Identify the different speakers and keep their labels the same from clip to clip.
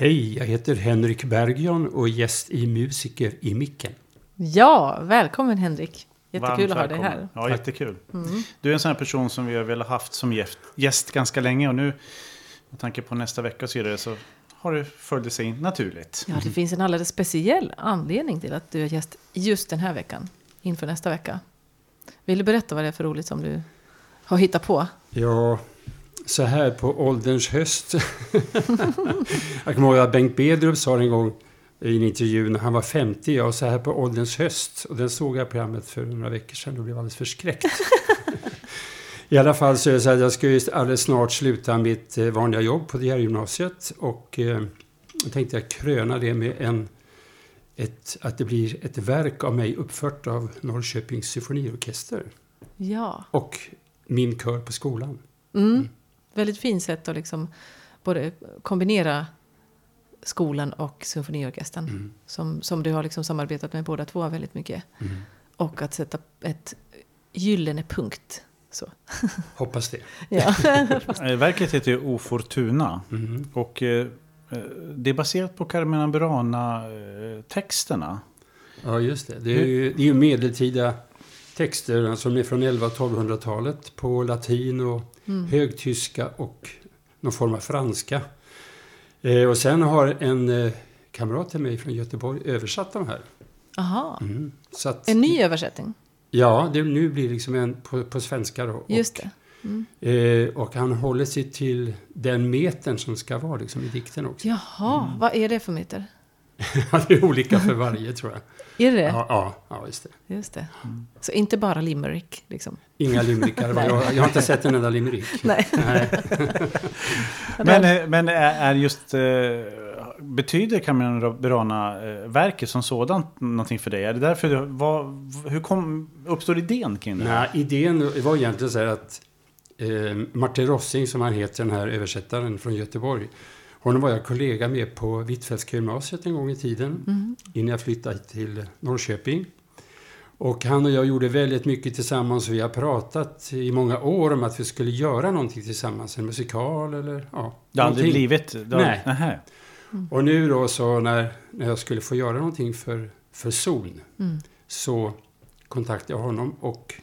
Speaker 1: Hej, jag heter Henrik Bergjon och är gäst i Musiker i micken.
Speaker 2: Ja, välkommen Henrik. Jättekul
Speaker 3: Varmt
Speaker 2: att ha dig här.
Speaker 3: Ja, jättekul. Du är en sån här person som vi har velat haft som gäst, gäst ganska länge och nu med tanke på nästa vecka och så vidare så har det följt sig in naturligt.
Speaker 2: Ja, det finns en alldeles speciell anledning till att du är gäst just den här veckan, inför nästa vecka. Vill du berätta vad det är för roligt som du har hittat på?
Speaker 1: Ja, så här på ålderns höst. jag kommer ihåg att Bengt Bedrup sa en gång i en intervju när han var 50, ja så här på ålderns höst. Och den såg jag programmet för några veckor sedan och blev alldeles förskräckt. I alla fall så är det så att jag ska ju alldeles snart sluta mitt eh, vanliga jobb på DR-gymnasiet och eh, jag tänkte jag kröna det med en, ett, att det blir ett verk av mig uppfört av Norrköpings symfoniorkester
Speaker 2: Ja,
Speaker 1: och min kör på skolan.
Speaker 2: mm. Väldigt fint sätt att liksom både kombinera skolan och symfoniorkestern.
Speaker 1: Mm.
Speaker 2: Som, som du har liksom samarbetat med båda två väldigt mycket.
Speaker 1: Mm.
Speaker 2: Och att sätta ett gyllene punkt. Så.
Speaker 1: Hoppas det.
Speaker 2: Ja.
Speaker 3: Eh, Verket heter ju O Fortuna
Speaker 1: Mm.
Speaker 3: och eh, eh, det är baserat på Carmina Burana-texterna.
Speaker 1: Ja, just det. Det är ju, det är ju medeltida texter som är från 1100-1200-talet på latin och
Speaker 2: Mm.
Speaker 1: högtyska och någon form av franska. Eh, och sen har en eh, kamrat till mig från Göteborg översatt de här.
Speaker 2: Aha.
Speaker 1: Mm. Så att,
Speaker 2: En ny översättning.
Speaker 1: Ja, det nu blir liksom en på, på svenska då.
Speaker 2: Just
Speaker 1: och,
Speaker 2: det. Mm.
Speaker 1: Eh, och han håller sig till den metern som ska vara liksom i dikten också.
Speaker 2: Jaha, vad är det för meter?
Speaker 1: det är olika för varje tror jag.
Speaker 2: Är det
Speaker 1: Ja, ja, ja just det.
Speaker 2: Just det. Så inte bara limerick, liksom?
Speaker 1: Inga limerickar. Jag, jag har inte sett en enda limerick.
Speaker 2: Nej.
Speaker 1: Nej.
Speaker 3: Men, eh, men är är just... eh, Betyder Carmina Burana-verket som sådant någonting för dig? Är det därför du, vad, hur kom, uppstod idén kring det?
Speaker 1: Nej, idén var egentligen så här att eh, Martin Rossing, som han heter, den här översättaren från Göteborg. Honom var jag kollega med på Hvitfeldtska gymnasiet en gång i tiden.
Speaker 2: Mm.
Speaker 1: Innan jag flyttade till Norrköping. Och han och jag gjorde väldigt mycket tillsammans. Vi har pratat i många år om att vi skulle göra någonting tillsammans. En musikal eller ja,
Speaker 3: Det har aldrig blivit...
Speaker 1: Nej.
Speaker 3: Nähä.
Speaker 1: Och nu då så när, när jag skulle få göra någonting för, för Zon
Speaker 2: Mm.
Speaker 1: så kontaktade jag honom och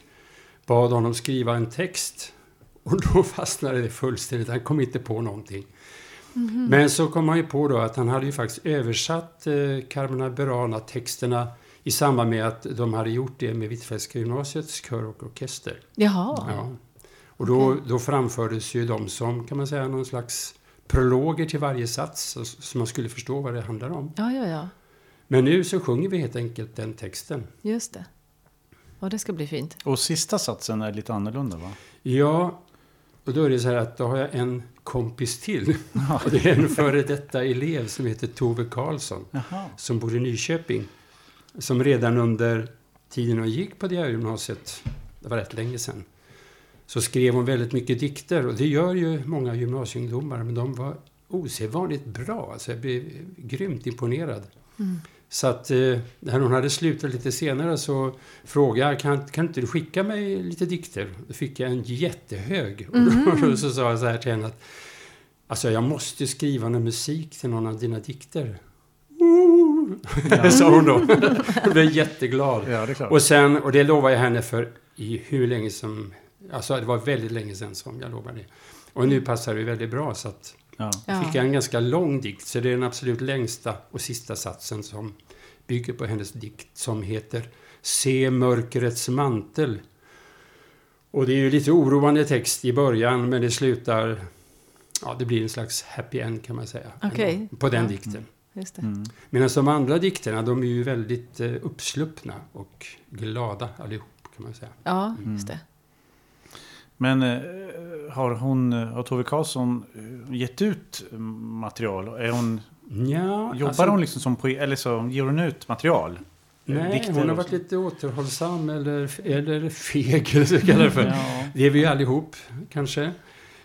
Speaker 1: bad honom skriva en text. Och då fastnade det fullständigt. Han kom inte på någonting.
Speaker 2: Mhm.
Speaker 1: Men så kom han ju på då att han hade ju faktiskt översatt eh, Carmina Burana-texterna i samband med att de hade gjort det med Hvitfeldtska gymnasiets kör och orkester.
Speaker 2: Jaha.
Speaker 1: Ja. Och då, då framfördes ju de som, kan man säga, någon slags prologer till varje sats så, så man skulle förstå vad det handlar om.
Speaker 2: Ja, ja, ja.
Speaker 1: Men nu så sjunger vi helt enkelt den texten.
Speaker 2: Just det. Och det ska bli fint.
Speaker 3: Och sista satsen är lite annorlunda va?
Speaker 1: Ja, och då är det så här att då har jag en kompis till. Och det är en före detta elev som heter Tove Karlsson.
Speaker 3: Jaha.
Speaker 1: som bor i Nyköping. Som redan under tiden hon gick på det här gymnasiet, det var rätt länge sedan, så skrev hon väldigt mycket dikter. Och det gör ju många gymnasieungdomar, men de var osedvanligt bra. Alltså jag blev grymt imponerad.
Speaker 2: Mm.
Speaker 1: Så att eh, när hon hade slutat lite senare så frågade jag, kan, kan inte du skicka mig lite dikter? Då fick jag en jättehög. Och då så sa jag så här till henne att Alltså jag måste skriva någon musik till någon av dina dikter.
Speaker 3: Ja.
Speaker 1: sa hon då. Hon blev jätteglad.
Speaker 3: Ja, det är klart.
Speaker 1: Och sen, och det lovar jag henne för i hur länge som, alltså det var väldigt länge sedan som jag lovade det. Och nu passar det väldigt bra så att
Speaker 3: ja.
Speaker 2: Ja.
Speaker 1: fick jag en ganska lång dikt. Så det är den absolut längsta och sista satsen som bygger på hennes dikt som heter Se mörkrets mantel. Och det är ju lite oroande text i början men det slutar, ja det blir en slags happy end kan man säga.
Speaker 2: Okej.
Speaker 1: På den
Speaker 2: Ja.
Speaker 1: dikten.
Speaker 2: Just det.
Speaker 3: Mm.
Speaker 1: Medan de andra dikterna, de är ju väldigt eh, uppsluppna och glada allihop kan man säga.
Speaker 2: Ja,
Speaker 3: Mm.
Speaker 2: just det.
Speaker 3: Men eh, har hon, har Tove Karlsson eh, gett ut material? Är hon,
Speaker 1: Ja,
Speaker 3: jobbar
Speaker 1: alltså,
Speaker 3: hon liksom som poet, eller så ger hon ut material? Eh,
Speaker 1: Nej, hon har varit lite återhållsam eller, eller feg eller så kallar det för.
Speaker 3: Ja.
Speaker 1: Det är vi ju allihop kanske.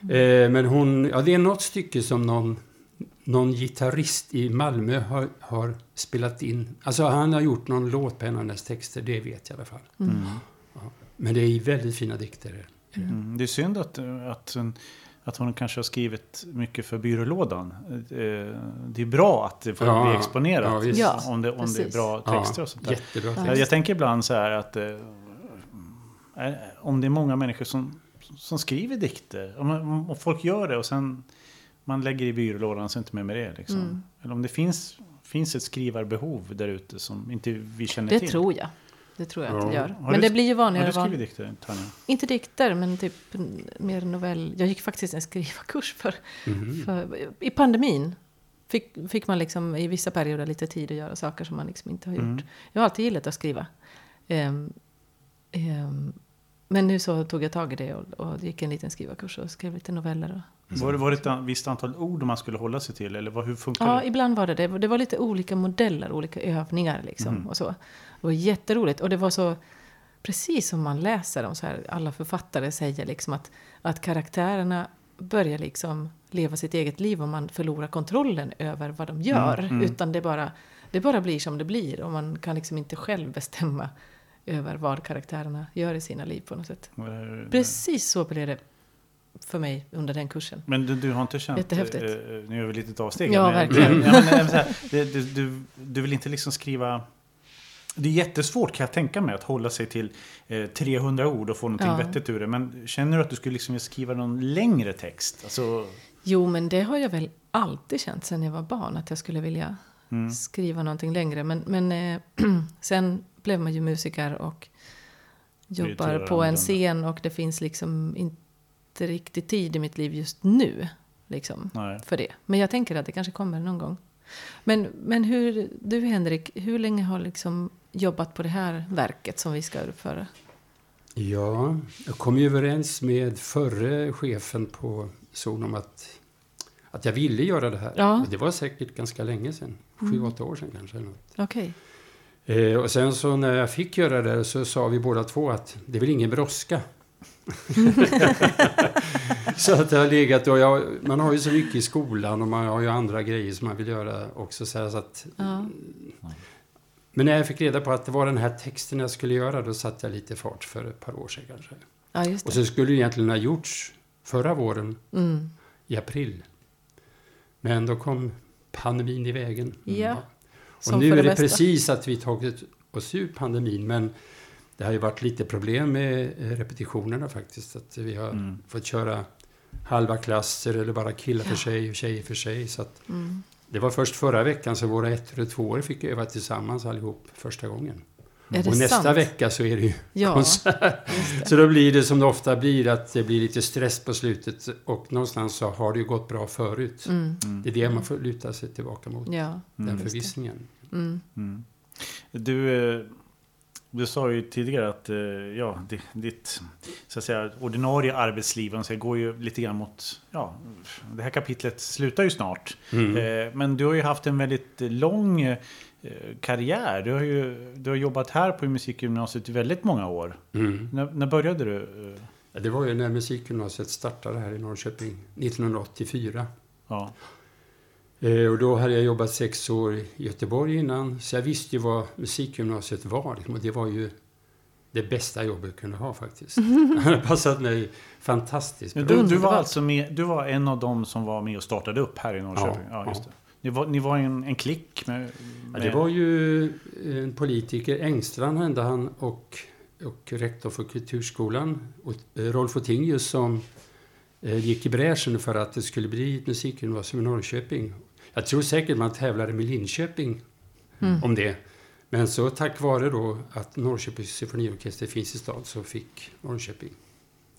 Speaker 1: Eh, men hon, ja det är något stycke som någon, någon gitarrist i Malmö har, har spelat in. Alltså han har gjort någon låt på en av hennes texter, det vet jag i alla fall.
Speaker 2: Mm.
Speaker 3: Mm.
Speaker 1: Men det är väldigt fina dikter.
Speaker 3: Mm. Det är synd att, att att hon kanske har skrivit mycket för byrålådan. Eh, Det är bra att det får
Speaker 1: Ja,
Speaker 3: bli exponerat
Speaker 1: ja,
Speaker 3: om, det, om det är bra texter och sånt där.
Speaker 1: jättebra
Speaker 2: Ja.
Speaker 3: Jag, jag tänker ibland så här att eh, eh, om det är många människor som, som skriver dikter, om, om folk gör det och sen man lägger i byrålådan och så inte mer med det. Liksom.
Speaker 2: Mm.
Speaker 3: Eller om det finns, finns ett skrivarbehov där ute som inte vi känner
Speaker 2: Det
Speaker 3: till.
Speaker 2: tror jag. Det tror jag att det
Speaker 1: Ja.
Speaker 2: gör.
Speaker 3: Har
Speaker 2: Men
Speaker 3: du-
Speaker 2: det blir ju
Speaker 3: Har
Speaker 2: vanligare.
Speaker 3: du skrivit dikter, Tanja?
Speaker 2: Inte dikter, men typ mer novell. Jag gick faktiskt en skrivarkurs för,
Speaker 1: Mhm.
Speaker 2: för i pandemin. Fick, fick man liksom i vissa perioder lite tid att göra saker som man liksom inte har gjort.
Speaker 3: Mm.
Speaker 2: Jag har alltid gillat att skriva. Ehm, ehm, men nu så tog jag tag i det och, och gick en liten skrivarkurs och skrev lite noveller. Och,
Speaker 3: Var, det- var det ett visst antal ord man skulle hålla sig till? Eller hur funkar
Speaker 2: ja,
Speaker 3: det?
Speaker 2: ibland var det det. Det var lite olika modeller, olika övningar liksom.
Speaker 3: Mhm.
Speaker 2: Och så. Det var jätteroligt. Och det var så, precis som man läser om så här, alla författare säger liksom att, att karaktärerna börjar liksom leva sitt eget liv och man förlorar kontrollen över vad de gör.
Speaker 3: Mm, mm.
Speaker 2: Utan det bara, det bara blir som det blir och man kan liksom inte själv bestämma över vad karaktärerna gör i sina liv på något sätt. Precis så blev det för mig under den kursen.
Speaker 3: Men du, du har inte känt...
Speaker 2: Jättehäftigt.
Speaker 3: eh, eh, nu gör vi ett litet avsteg.
Speaker 2: Ja,
Speaker 3: men,
Speaker 2: verkligen.
Speaker 3: Ja, men, eh, här, du, du, du vill inte liksom skriva... Det är jättesvårt kan jag tänka mig att hålla sig till eh, 300 ord och få någonting
Speaker 2: Ja.
Speaker 3: vettigt ur det. Men känner du att du skulle liksom skriva någon längre text? Alltså,
Speaker 2: Jo, men det har jag väl alltid känt sedan jag var barn, att jag skulle vilja
Speaker 3: mm,
Speaker 2: skriva någonting längre. Men, men eh, sen blev man ju musiker och jobbar på en scen och det finns liksom inte riktigt tid i mitt liv just nu. Liksom,
Speaker 3: nej.
Speaker 2: för det. Men jag tänker att det kanske kommer någon gång. Men, men hur, du Henrik, hur länge har liksom jobbat på det här verket som vi ska uppföra?
Speaker 1: Ja, jag kom ju överens med förre chefen på Zon om att, att jag ville göra det här.
Speaker 2: Ja.
Speaker 1: Det var säkert ganska länge sedan. Sju,
Speaker 2: Mm.
Speaker 1: åtta år sedan kanske. eller något.
Speaker 2: Okej.
Speaker 1: Eh, och sen så när jag fick göra det så sa vi båda två att det är väl ingen brådska. så att det har legat och jag, man har ju så mycket i skolan och man har ju andra grejer som man vill göra också. Så här, så att,
Speaker 2: Ja.
Speaker 1: men när jag fick reda på att det var den här texten jag skulle göra då satte jag lite fart för ett par år sedan kanske.
Speaker 2: ja, just
Speaker 1: Och så skulle det egentligen ha gjorts förra våren
Speaker 2: Mm.
Speaker 1: i april. Men då kom pandemin i vägen.
Speaker 2: Ja.
Speaker 1: Och
Speaker 2: Som
Speaker 1: nu är det
Speaker 2: mesta.
Speaker 1: precis att vi tagit oss ur pandemin. Men det har ju varit lite problem med eh, repetitionerna faktiskt. Att vi har
Speaker 3: Mm.
Speaker 1: fått köra halva klasser eller bara killar för sig och tjejer för sig. Så att
Speaker 2: Mm.
Speaker 1: det var först förra veckan så våra ett och tvåor fick öva tillsammans allihop första gången. Och nästa
Speaker 2: sant?
Speaker 1: vecka så är det ju
Speaker 2: Ja,
Speaker 1: konsert.
Speaker 2: det.
Speaker 1: Så då blir det som det ofta blir att det blir lite stress på slutet. Och någonstans så har det ju gått bra förut.
Speaker 2: Mm.
Speaker 3: Mm.
Speaker 1: Det är det man får luta sig tillbaka mot.
Speaker 2: Ja,
Speaker 1: Den
Speaker 3: Mm.
Speaker 2: det.
Speaker 1: förvissningen.
Speaker 2: Mm.
Speaker 3: Mm. Du, eh, du sa ju tidigare att eh, ja, di- ditt så att säga, ordinarie arbetsliv säger, går ju lite grann mot... Ja, det här kapitlet slutar ju snart.
Speaker 1: Mm.
Speaker 3: Eh, Men du har ju haft en väldigt lång eh, karriär. Du har ju du har jobbat här på musikgymnasiet i väldigt många år.
Speaker 1: Mm.
Speaker 3: När, när började du?
Speaker 1: det var ju när musikgymnasiet startade här i Norrköping 1984.
Speaker 3: Ja.
Speaker 1: Eh, och då hade jag jobbat sex år i Göteborg innan. Så jag visste ju vad musikgymnasiet var. liksom, Och det var ju det bästa jobbet jag kunde ha faktiskt. Det hade passat mig fantastiskt bra.
Speaker 3: du, du, var alltså med, du var en av dem som var med och startade upp här i Norrköping?
Speaker 1: Ja,
Speaker 3: Ja, just
Speaker 1: ja.
Speaker 3: det. Ni var, ni var en, en klick med...
Speaker 1: Ja,
Speaker 3: med
Speaker 1: det var ju en politiker, Engstrand hände han, och, och rektor för Kulturskolan, och eh, Rolf Ottingius, som eh, gick i bräschen för att det skulle bli ett musikgymnasium i Norrköping. Jag tror säkert man tävlade med Linköping
Speaker 2: Mm.
Speaker 1: om det. Men så tack vare då att Norrköpings symfoniorkester finns i stad så fick Norrköping.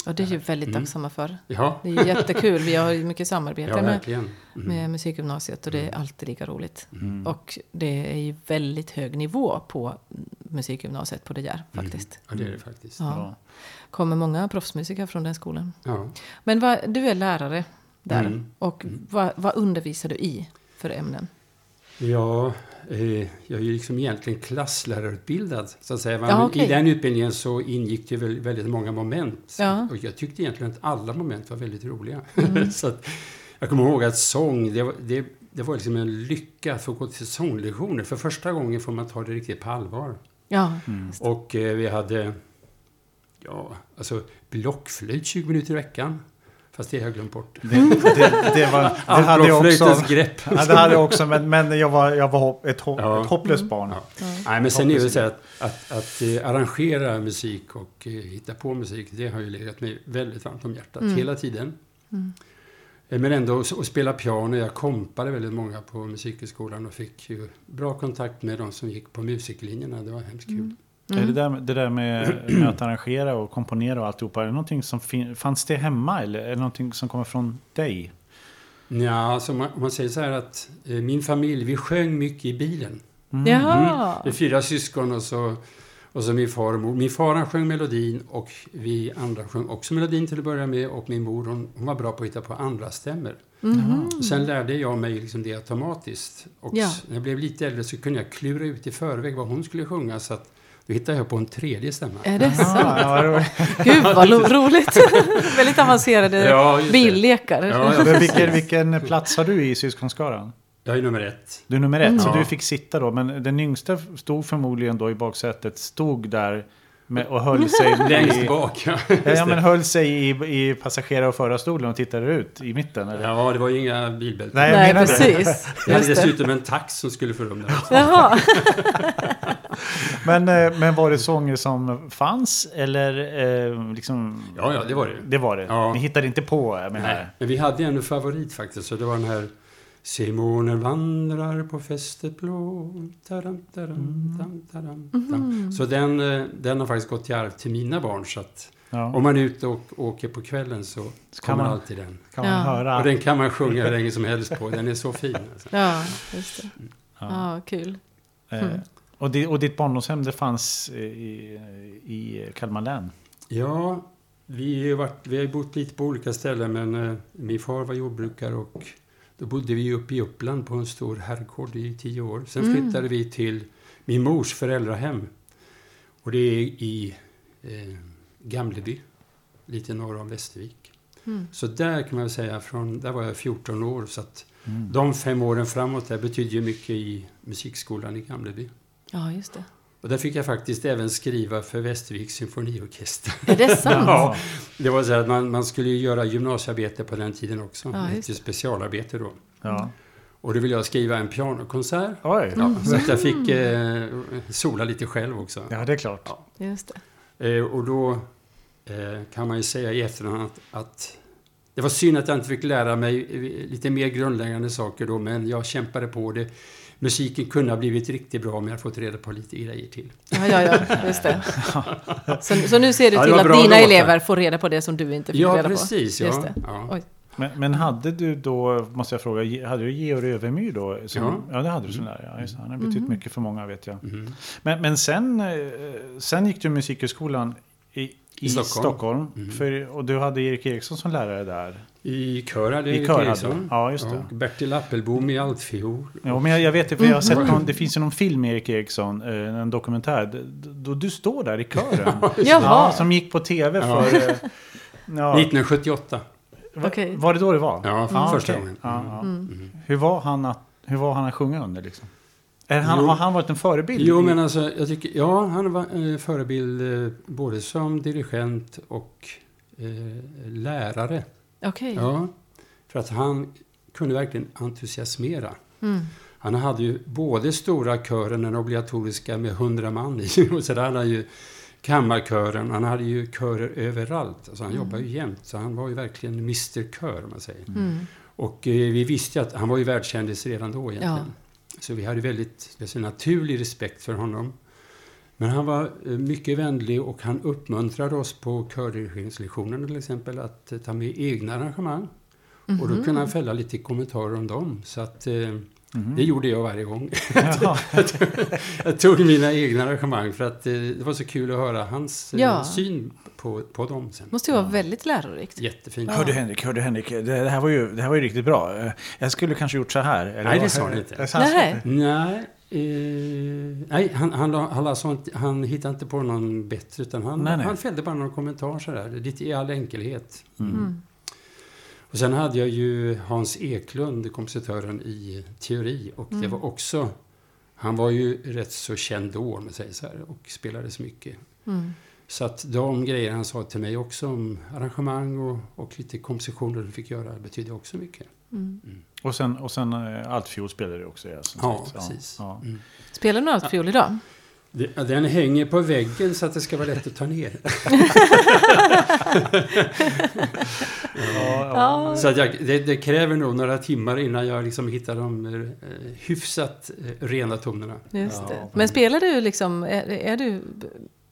Speaker 2: Och det är ju väldigt
Speaker 1: Mm.
Speaker 2: tacksamma för.
Speaker 1: Ja,
Speaker 2: Det är jättekul. Vi har ju mycket samarbete
Speaker 1: ja
Speaker 2: med.
Speaker 1: Mm.
Speaker 2: med musikgymnasiet och det är alltid lika roligt.
Speaker 3: Mm.
Speaker 2: Och det är ju väldigt hög nivå på musikgymnasiet på det där
Speaker 1: Mm.
Speaker 2: faktiskt.
Speaker 1: Ja, det är det faktiskt.
Speaker 2: Ja.
Speaker 3: Ja.
Speaker 2: Kommer många proffsmusiker från den skolan.
Speaker 1: Ja.
Speaker 2: Men vad, du är lärare där.
Speaker 1: Mm.
Speaker 2: Och
Speaker 1: Mm.
Speaker 2: vad, vad undervisar du i för ämnen?
Speaker 1: Ja, eh, jag är ju liksom egentligen klasslärarutbildad. Så att säga. Men
Speaker 2: Ja, okej.
Speaker 1: I den utbildningen så ingick det väl väldigt många moment.
Speaker 2: Ja.
Speaker 1: Och jag tyckte egentligen att alla moment var väldigt roliga.
Speaker 2: Mm.
Speaker 1: så att, jag kommer ihåg att sång, det var, det, det var liksom en lycka att få gå till sånglektioner. För första gången får man ta det riktigt på allvar.
Speaker 2: Ja,
Speaker 3: Mm.
Speaker 1: Och eh, vi hade ja, alltså blockflöjt 20 minuter i veckan. Fast det har jag glömt bort.
Speaker 3: Det, det, det, var, det hade jag också.
Speaker 1: grepp.
Speaker 3: Ja, det hade jag också, men, men jag var, jag var ett, hopp,
Speaker 1: Ja.
Speaker 3: ett hopplöst barn.
Speaker 1: Ja. Nej, men sen är det så att, att, att eh, arrangera musik och eh, hitta på musik, det har ju legat mig väldigt varmt om hjärtat
Speaker 2: Mm.
Speaker 1: hela tiden. Eh, Men ändå att spela piano, jag kompade väldigt många på musikhögskolan och fick ju bra kontakt med de som gick på musiklinjerna. Det var hemskt kul.
Speaker 2: Mm.
Speaker 3: Är det där, det där med, med att arrangera och komponera och alltihopa, är det någonting som fin, fanns det hemma eller är det någonting som kommer från dig?
Speaker 1: Ja, alltså man, man säger så här att eh, min familj, vi sjöng mycket i bilen.
Speaker 3: Mm.
Speaker 2: Jaha.
Speaker 1: Vi är fyra syskon och så, och så min far och mor. Min far han sjöng melodin och vi andra sjöng också melodin till att börja med. Och min mor hon, hon var bra på att hitta på andra stämmer.
Speaker 2: Mhm.
Speaker 1: Sen lärde jag mig liksom det automatiskt. Och
Speaker 2: Ja.
Speaker 1: när jag blev lite äldre så kunde jag klura ut i förväg vad hon skulle sjunga. Så att då hittade jag på en tredje stämma.
Speaker 2: Är det
Speaker 3: Ja,
Speaker 2: sant?
Speaker 3: ja, var-
Speaker 2: Gud vad lo- roligt! Väldigt avancerade
Speaker 1: Ja,
Speaker 2: billekar.
Speaker 1: Ja, ja.
Speaker 3: Men vilken, vilken plats har du i syskonskaran?
Speaker 1: Jag är nummer ett.
Speaker 3: Du är nummer ett, så
Speaker 1: Ja.
Speaker 3: du fick sitta då. Men den yngsta stod förmodligen då i baksätet, stod där med, och höll sig
Speaker 1: Längst bak. Ja,
Speaker 3: ja, men höll sig i, i passagerar och förarstolen och tittade ut i mitten. Eller?
Speaker 1: ja, det var ju inga bilbälten.
Speaker 3: Nej,
Speaker 2: Nej, precis.
Speaker 1: Jag hade dessutom en tax som skulle få rum där.
Speaker 2: Jaha.
Speaker 3: Men, eh, men var det sånger som fanns? Eller eh, liksom...
Speaker 1: Ja, ja, det var det.
Speaker 3: Det var det.
Speaker 1: Ja.
Speaker 3: Ni hittade inte på, jag menar.
Speaker 1: Nej, men vi hade en favorit faktiskt. Så det var den här Se månen vandrar på fästet blå. Taram, taram, tam, taram, tam. Så den, eh, den har faktiskt gått i arv till mina barn. Så att
Speaker 3: Ja.
Speaker 1: om man är ute och åker på kvällen så
Speaker 3: Så kan
Speaker 1: kommer
Speaker 3: man-
Speaker 1: alltid den.
Speaker 3: Kan man
Speaker 2: Ja.
Speaker 3: höra?
Speaker 1: Och den kan man sjunga hur länge som helst på. Den är så fin. Alltså.
Speaker 2: Ja, just det.
Speaker 3: Ja.
Speaker 2: Ja, kul.
Speaker 3: Eh, och, di, och ditt barndomshem det fanns eh, i, i Kalmar län?
Speaker 1: Ja, vi har, ju varit, vi har bott lite på olika ställen men eh, min far var jordbrukare och då bodde vi uppe i Uppland på en stor herrgård i tio år. Sen
Speaker 2: Mm.
Speaker 1: flyttade vi till min mors föräldrahem. Och det är i eh, Gamleby, lite norr om Västervik.
Speaker 2: Mm.
Speaker 1: Så där kan man säga, från, där var jag 14 år. Så att
Speaker 3: Mm.
Speaker 1: de fem åren framåt där betydde ju mycket i musikskolan i Gamleby.
Speaker 2: Ja, just det.
Speaker 1: Och där fick jag faktiskt även skriva för Västerviks symfoniorkester.
Speaker 2: Är det sant?
Speaker 1: Ja, det var så att man, man skulle ju göra gymnasiearbete på den tiden också.
Speaker 2: Ja,
Speaker 1: ett specialarbete då.
Speaker 3: Ja.
Speaker 1: Och då ville jag skriva en pianokonsert.
Speaker 3: Oj!
Speaker 1: Ja, så att jag fick eh, sola lite själv också.
Speaker 3: Ja, det är klart.
Speaker 1: Ja.
Speaker 2: Just det.
Speaker 1: Eh, och då eh, kan man ju säga i efterhand att, att det var synd att jag inte fick lära mig eh, lite mer grundläggande saker då, men jag kämpade på det. Musiken kunde ha blivit riktigt bra om jag fått reda på lite grejer till.
Speaker 2: Ja, ja, ja, just det. Så, så nu ser du
Speaker 1: Ja,
Speaker 2: till
Speaker 1: var
Speaker 2: att dina
Speaker 1: låtar.
Speaker 2: elever får reda på det som du inte fick
Speaker 1: Ja,
Speaker 2: reda
Speaker 1: precis.
Speaker 2: på. Just
Speaker 1: Ja,
Speaker 2: det.
Speaker 1: ja.
Speaker 3: Men, men hade du då, måste jag fråga, hade du Georg Övermyr då? Som,
Speaker 1: Ja.
Speaker 3: ja, det hade du som lärare. Ja, just det. Han har betytt
Speaker 2: Mhm.
Speaker 3: mycket för många vet jag.
Speaker 1: Mhm.
Speaker 3: Men, men sen, eh, sen gick du musikhögskolan i,
Speaker 1: Stockholm.
Speaker 3: Stockholm.
Speaker 1: Mhm.
Speaker 3: för, och du hade Erik Eriksson som lärare där.
Speaker 1: I kör hade
Speaker 3: I
Speaker 1: Erik
Speaker 3: kör hade
Speaker 1: Eriksson.
Speaker 3: Ja, just det.
Speaker 1: Och Bertil Appelbom i altfiol.
Speaker 3: Ja, men jag, jag vet det, för jag har sett
Speaker 2: Mhm.
Speaker 3: någon, det finns ju någon film med Erik Eriksson, eh, en dokumentär, då du står där i kören. ja, som gick på tv för... eh, Ja,
Speaker 1: 1978.
Speaker 3: va-
Speaker 2: Okej.
Speaker 3: Var det då det var?
Speaker 1: Ja, för
Speaker 3: Ja,
Speaker 1: första gången.
Speaker 3: Ja, ja.
Speaker 2: Mm.
Speaker 3: Hur, var han att, hur var han att sjunga under liksom? Är han,
Speaker 1: Jo.
Speaker 3: har han varit en förebild?
Speaker 1: Jo, men alltså, jag tycker, ja, han var eh, förebild eh, både som dirigent och eh, lärare.
Speaker 2: okej.
Speaker 1: Ja, för att han kunde verkligen entusiasmera.
Speaker 2: Mm.
Speaker 1: Han hade ju både stora kören, den obligatoriska med hundra man i, och så hade han ju kammarkören, han hade ju körer överallt. Alltså han
Speaker 2: Mm.
Speaker 1: jobbade ju jämt, så han var ju verkligen Mr Kör, om man säger.
Speaker 2: Mm.
Speaker 1: Och eh, vi visste ju att han var ju världskändis redan då egentligen.
Speaker 2: Ja.
Speaker 1: Så vi hade väldigt alltså, naturlig respekt för honom. Men han var eh, mycket vänlig och han uppmuntrade oss på kördirigeringslektionerna till exempel att eh, ta med egna arrangemang. Och då
Speaker 2: Mhm.
Speaker 1: kunde han fälla lite kommentarer om dem. Så att eh,
Speaker 3: Mhm.
Speaker 1: det gjorde jag varje gång.
Speaker 3: Jaha.
Speaker 1: jag tog mina egna arrangemang för att eh, det var så kul att höra hans eh,
Speaker 2: Ja.
Speaker 1: syn på, på dem sen.
Speaker 2: Måste ju vara väldigt lärorikt.
Speaker 1: Jättefint.
Speaker 2: Ja.
Speaker 3: Hördu Henrik, hördu Henrik, det, det, här var ju, det här var ju riktigt bra. Eh, Jag skulle kanske gjort så här. Eller
Speaker 1: Nej, det sa han inte.
Speaker 2: Nej.
Speaker 1: Nej, eh, nej han, han, han, alltså, han hittade inte på någon bättre utan han,
Speaker 3: Nej, nej.
Speaker 1: han fällde bara någon kommentar sådär, lite i all enkelhet.
Speaker 2: Mm.
Speaker 1: Och sen hade jag ju Hans Eklund, kompositören i teori och det
Speaker 2: Mm.
Speaker 1: var också Han var ju rätt så känd då, om man säger så här, och spelade så mycket.
Speaker 2: Mm.
Speaker 1: Så att de grejer han sa till mig också om arrangemang och, och lite kompositioner du fick göra betydde också mycket.
Speaker 2: Mm.
Speaker 3: Och sen, och sen eh, altfiol spelar du också. Ja,
Speaker 1: Ja,
Speaker 3: sagt.
Speaker 1: precis.
Speaker 3: Ja.
Speaker 1: Mm.
Speaker 2: Spelar du altfiol idag?
Speaker 1: Den hänger på väggen så att det ska vara lätt att ta ner.
Speaker 3: Ja,
Speaker 2: Ja.
Speaker 1: Så att jag, det, det kräver nog några timmar innan jag liksom hittar de eh, hyfsat eh, rena tonerna.
Speaker 2: Just det. Men spelar du liksom, är, är du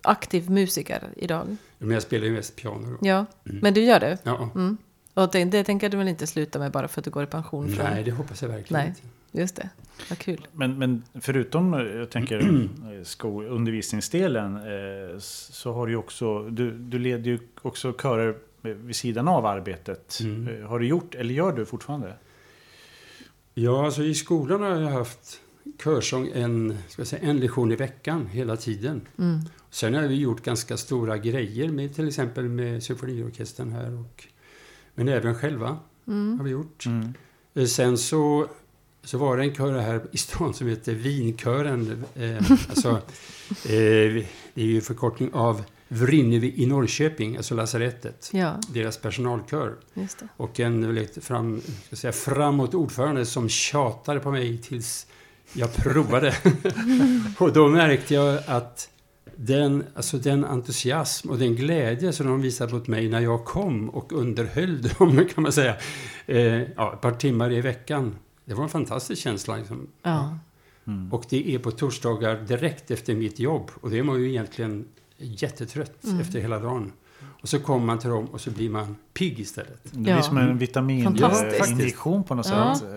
Speaker 2: aktiv musiker idag?
Speaker 1: Men jag spelar ju mest piano då.
Speaker 2: Ja,
Speaker 1: Mm.
Speaker 2: men du gör det?
Speaker 1: Ja.
Speaker 2: Mm. Och det, det tänker du väl inte sluta med bara för att du går i pension? Från...
Speaker 1: Nej, det hoppas jag verkligen
Speaker 2: Nej.
Speaker 1: inte.
Speaker 2: Just det, vad kul.
Speaker 3: Men, men förutom eh, jag tänker eh, skol, undervisningsdelen eh, så har du också, du, du leder ju också körer vid sidan av arbetet.
Speaker 1: Mm.
Speaker 3: Har du gjort, eller gör du fortfarande?
Speaker 1: Ja, alltså i skolan har jag haft körsång en, ska jag säga, en lektion i veckan hela tiden.
Speaker 2: Mm.
Speaker 1: Sen har vi gjort ganska stora grejer med till exempel med symfoniorkestern här och men även själva
Speaker 2: Mm.
Speaker 1: har vi gjort.
Speaker 3: Mm.
Speaker 1: Sen så, så var det en kör här i stan som heter Vinkören. Eh, alltså, eh, det är ju förkortning av Vrinnevi i Norrköping, alltså lasarettet.
Speaker 2: Ja,
Speaker 1: Deras personalkör. Och en fram, ska säga, framåt ordförande som tjatade på mig tills jag provade. och då märkte jag att den, alltså den entusiasm och den glädje som de visade mot mig när jag kom och underhöll dem, kan man säga, eh, ja, ett par timmar i veckan. Det var en fantastisk känsla. Liksom.
Speaker 2: Ja.
Speaker 3: Mm.
Speaker 1: Och det är på torsdagar direkt efter mitt jobb. Och det är man ju egentligen jättetrött
Speaker 2: Mm.
Speaker 1: efter hela dagen. Och så kommer man till dem och så blir man pigg istället.
Speaker 3: Det blir
Speaker 2: Ja.
Speaker 3: som en vitamininjektion på något
Speaker 2: Ja.
Speaker 3: sätt.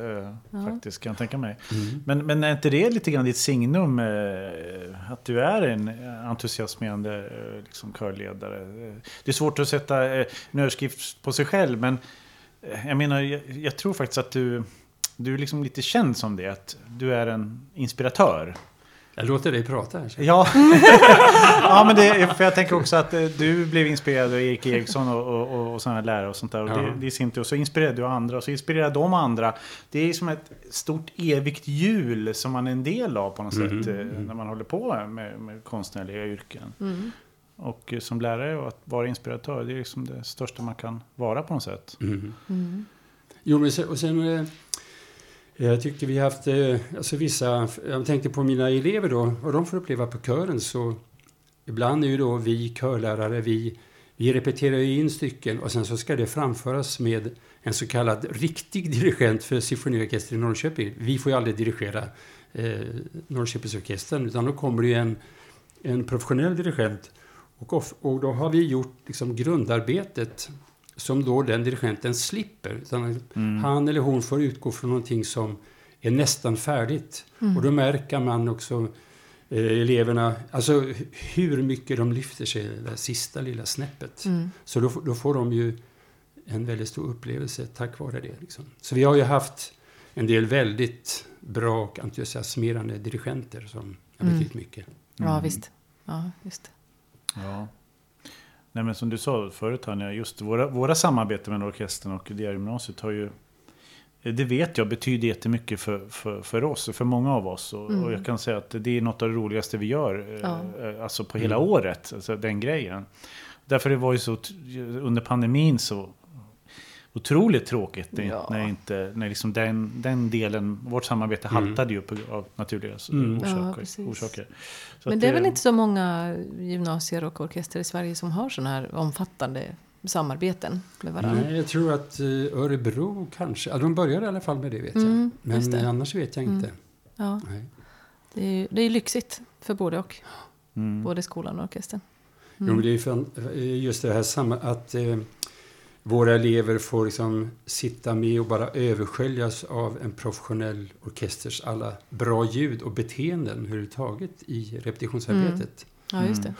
Speaker 3: eh, Faktiskt, kan jag tänka mig.
Speaker 1: Mm.
Speaker 3: Men, men är inte det lite grann ditt signum? eh, Att du är en entusiasmerande eh, liksom, körledare? Det är svårt att sätta en överskrift på sig själv, men jag menar, jag, jag tror faktiskt att du, du är liksom lite känd som det. Att du är en inspiratör.
Speaker 1: Jag låter dig prata här. så.
Speaker 3: Ja, ja men det, för jag tänker också att eh, du blev inspirerad av Erik Eriksson och, och, och, och sådana lärare och sånt där. Och
Speaker 1: Ja.
Speaker 3: det, det är i sin tur, och så inspirerade du andra och så inspirerade de andra. Det är som ett stort evigt hjul som man är en del av på något
Speaker 1: Mhm,
Speaker 3: sätt eh,
Speaker 1: mm.
Speaker 3: när man håller på med, med konstnärliga yrken.
Speaker 2: Mm.
Speaker 3: Och eh, som lärare och att vara inspiratör, det är liksom det största man kan vara på något sätt.
Speaker 1: Mm.
Speaker 2: Mm.
Speaker 1: Jo, men sen, och sen jag tycker vi har haft eh, alltså vissa, jag tänkte på mina elever då, vad de får uppleva på kören så ibland är ju då vi körlärare, vi, vi repeterar ju in stycken och sen så ska det framföras med en så kallad riktig dirigent för symfoniorkestern i Norrköping. Vi får ju aldrig dirigera eh, Norrköpingsorkestern utan då kommer det ju en, en professionell dirigent och, och då har vi gjort liksom grundarbetet som då den dirigenten slipper. Utan
Speaker 3: Mm.
Speaker 1: han eller hon får utgå från någonting som är nästan färdigt.
Speaker 2: Mm.
Speaker 1: Och då märker man också eh, eleverna, alltså hu- hur mycket de lyfter sig det där sista lilla snäppet.
Speaker 2: Mm.
Speaker 1: Så då, får- då får de ju en väldigt stor upplevelse tack vare det. Liksom. Så vi har ju haft en del väldigt bra och entusiasmerande dirigenter som har
Speaker 2: Mm.
Speaker 1: betytt mycket.
Speaker 2: Ja,
Speaker 3: Mm.
Speaker 2: visst. Ja, just det.
Speaker 3: Ja. Nej, men som du sa förut, Tanja, just våra, våra samarbeten med orkestern och Diargymnasiet har ju det vet jag betyder jättemycket för, för, för oss, för många av oss. Och,
Speaker 2: Mm.
Speaker 3: och jag kan säga att det är något av det roligaste vi gör,
Speaker 2: Ja.
Speaker 3: eh, alltså på hela
Speaker 1: Mm.
Speaker 3: året, alltså den grejen. Därför det var ju så, under pandemin så otroligt tråkigt när,
Speaker 2: Ja.
Speaker 3: när, inte, när liksom den, den delen, vårt samarbete
Speaker 1: Mm.
Speaker 3: haltade ju på, av naturliga
Speaker 1: Mm.
Speaker 2: Ja,
Speaker 3: orsaker.
Speaker 2: precis.
Speaker 3: orsaker. Så
Speaker 2: Men det är väl inte så många gymnasier och orkester i Sverige som har sådana här omfattande samarbeten med varandra?
Speaker 1: Nej, jag tror att eh, Örebro kanske, ja, de började i alla fall med det vet jag.
Speaker 2: Mm, just
Speaker 1: Men annars vet jag inte.
Speaker 2: Mm. Ja,
Speaker 1: Nej.
Speaker 2: det är ju det är lyxigt för både och.
Speaker 3: Mm.
Speaker 2: Både skolan och orkestern.
Speaker 1: Jo, men det är eh, just det här samma, att eh, våra elever får liksom sitta med och bara översköljas av en professionell orkesters alla bra ljud och beteenden överhuvudtaget i repetitionsarbetet.
Speaker 2: Ja, just det.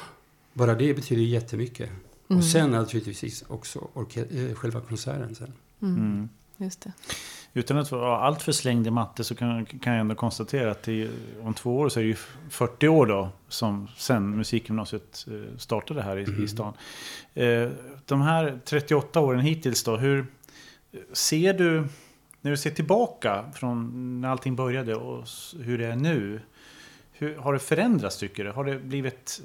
Speaker 1: Bara det betyder jättemycket.
Speaker 2: Mm.
Speaker 1: Och sen naturligtvis också orke- eh, själva konserten sen.
Speaker 2: Mm.
Speaker 3: Mm.
Speaker 2: Just det.
Speaker 3: Utan att vara allt för slängd i matte så kan, kan jag ändå konstatera att det, om två år så är det ju 40 år då som sen musikgymnasiet eh, startade här i, i
Speaker 1: Mhm.
Speaker 3: stan. Eh, De här 38 åren hittills då, hur ser du, när du ser tillbaka från när allting började och hur det är nu. hur har det förändrats tycker du? Har det blivit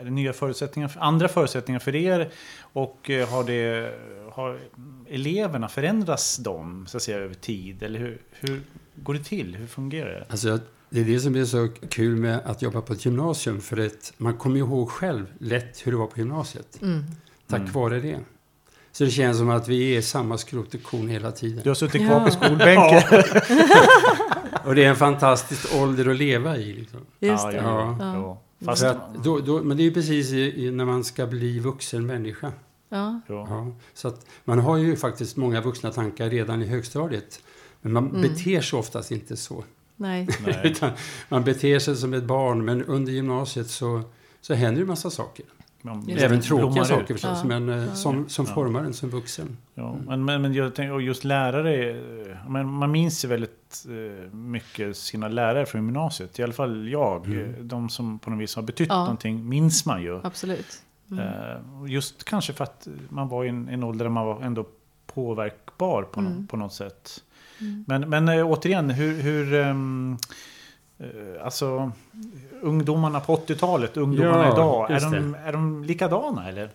Speaker 3: är det nya förutsättningar, andra förutsättningar för er? Och eh, har, det, har eleverna, förändras de så att säga över tid? Eller hur, hur går det till? Hur fungerar det?
Speaker 1: Alltså, det är det som är så kul med att jobba på ett gymnasium. För att man kommer ihåg själv lätt hur det var på gymnasiet.
Speaker 2: Mm.
Speaker 1: Tack
Speaker 3: Mm.
Speaker 1: vare det. Så det känns som att vi är samma skrot och korn hela tiden.
Speaker 3: Du har suttit
Speaker 2: Ja.
Speaker 3: kvar på skolbänken.
Speaker 1: Och det är en fantastisk ålder att leva i. Liksom.
Speaker 2: Just det.
Speaker 3: ja,
Speaker 2: Ja.
Speaker 3: ja. Fast,
Speaker 1: att då, då, men det är precis i, i, när man ska bli vuxen människa.
Speaker 2: Ja.
Speaker 3: ja.
Speaker 1: Ja, så att man har ju faktiskt många vuxna tankar redan i högstadiet. Men man
Speaker 2: Mm.
Speaker 1: beter sig oftast inte så.
Speaker 2: Nej.
Speaker 1: Utan man beter sig som ett barn, men under gymnasiet så, så händer det massa saker.
Speaker 3: Man.
Speaker 1: Även tråkiga saker
Speaker 3: ut.
Speaker 1: förstås,
Speaker 2: Ja.
Speaker 1: men eh, som, som
Speaker 3: Ja.
Speaker 1: formar en som vuxen.
Speaker 3: Ja, men, men, men jag tänker, och just lärare, eh, men man minns ju väldigt eh, mycket sina lärare från gymnasiet. I alla fall jag.
Speaker 1: Mm.
Speaker 3: De som på något vis har betytt
Speaker 2: Ja.
Speaker 3: någonting minns man ju.
Speaker 2: Absolut. Mm.
Speaker 3: Eh, Just kanske för att man var i en, en ålder där man var ändå påverkbar på,
Speaker 2: Mm.
Speaker 3: på något sätt.
Speaker 2: Mm.
Speaker 3: Men, men eh, återigen, hur... hur eh, alltså, ungdomarna på 80-talet, ungdomarna
Speaker 1: Ja,
Speaker 3: idag, är de, är de likadana eller?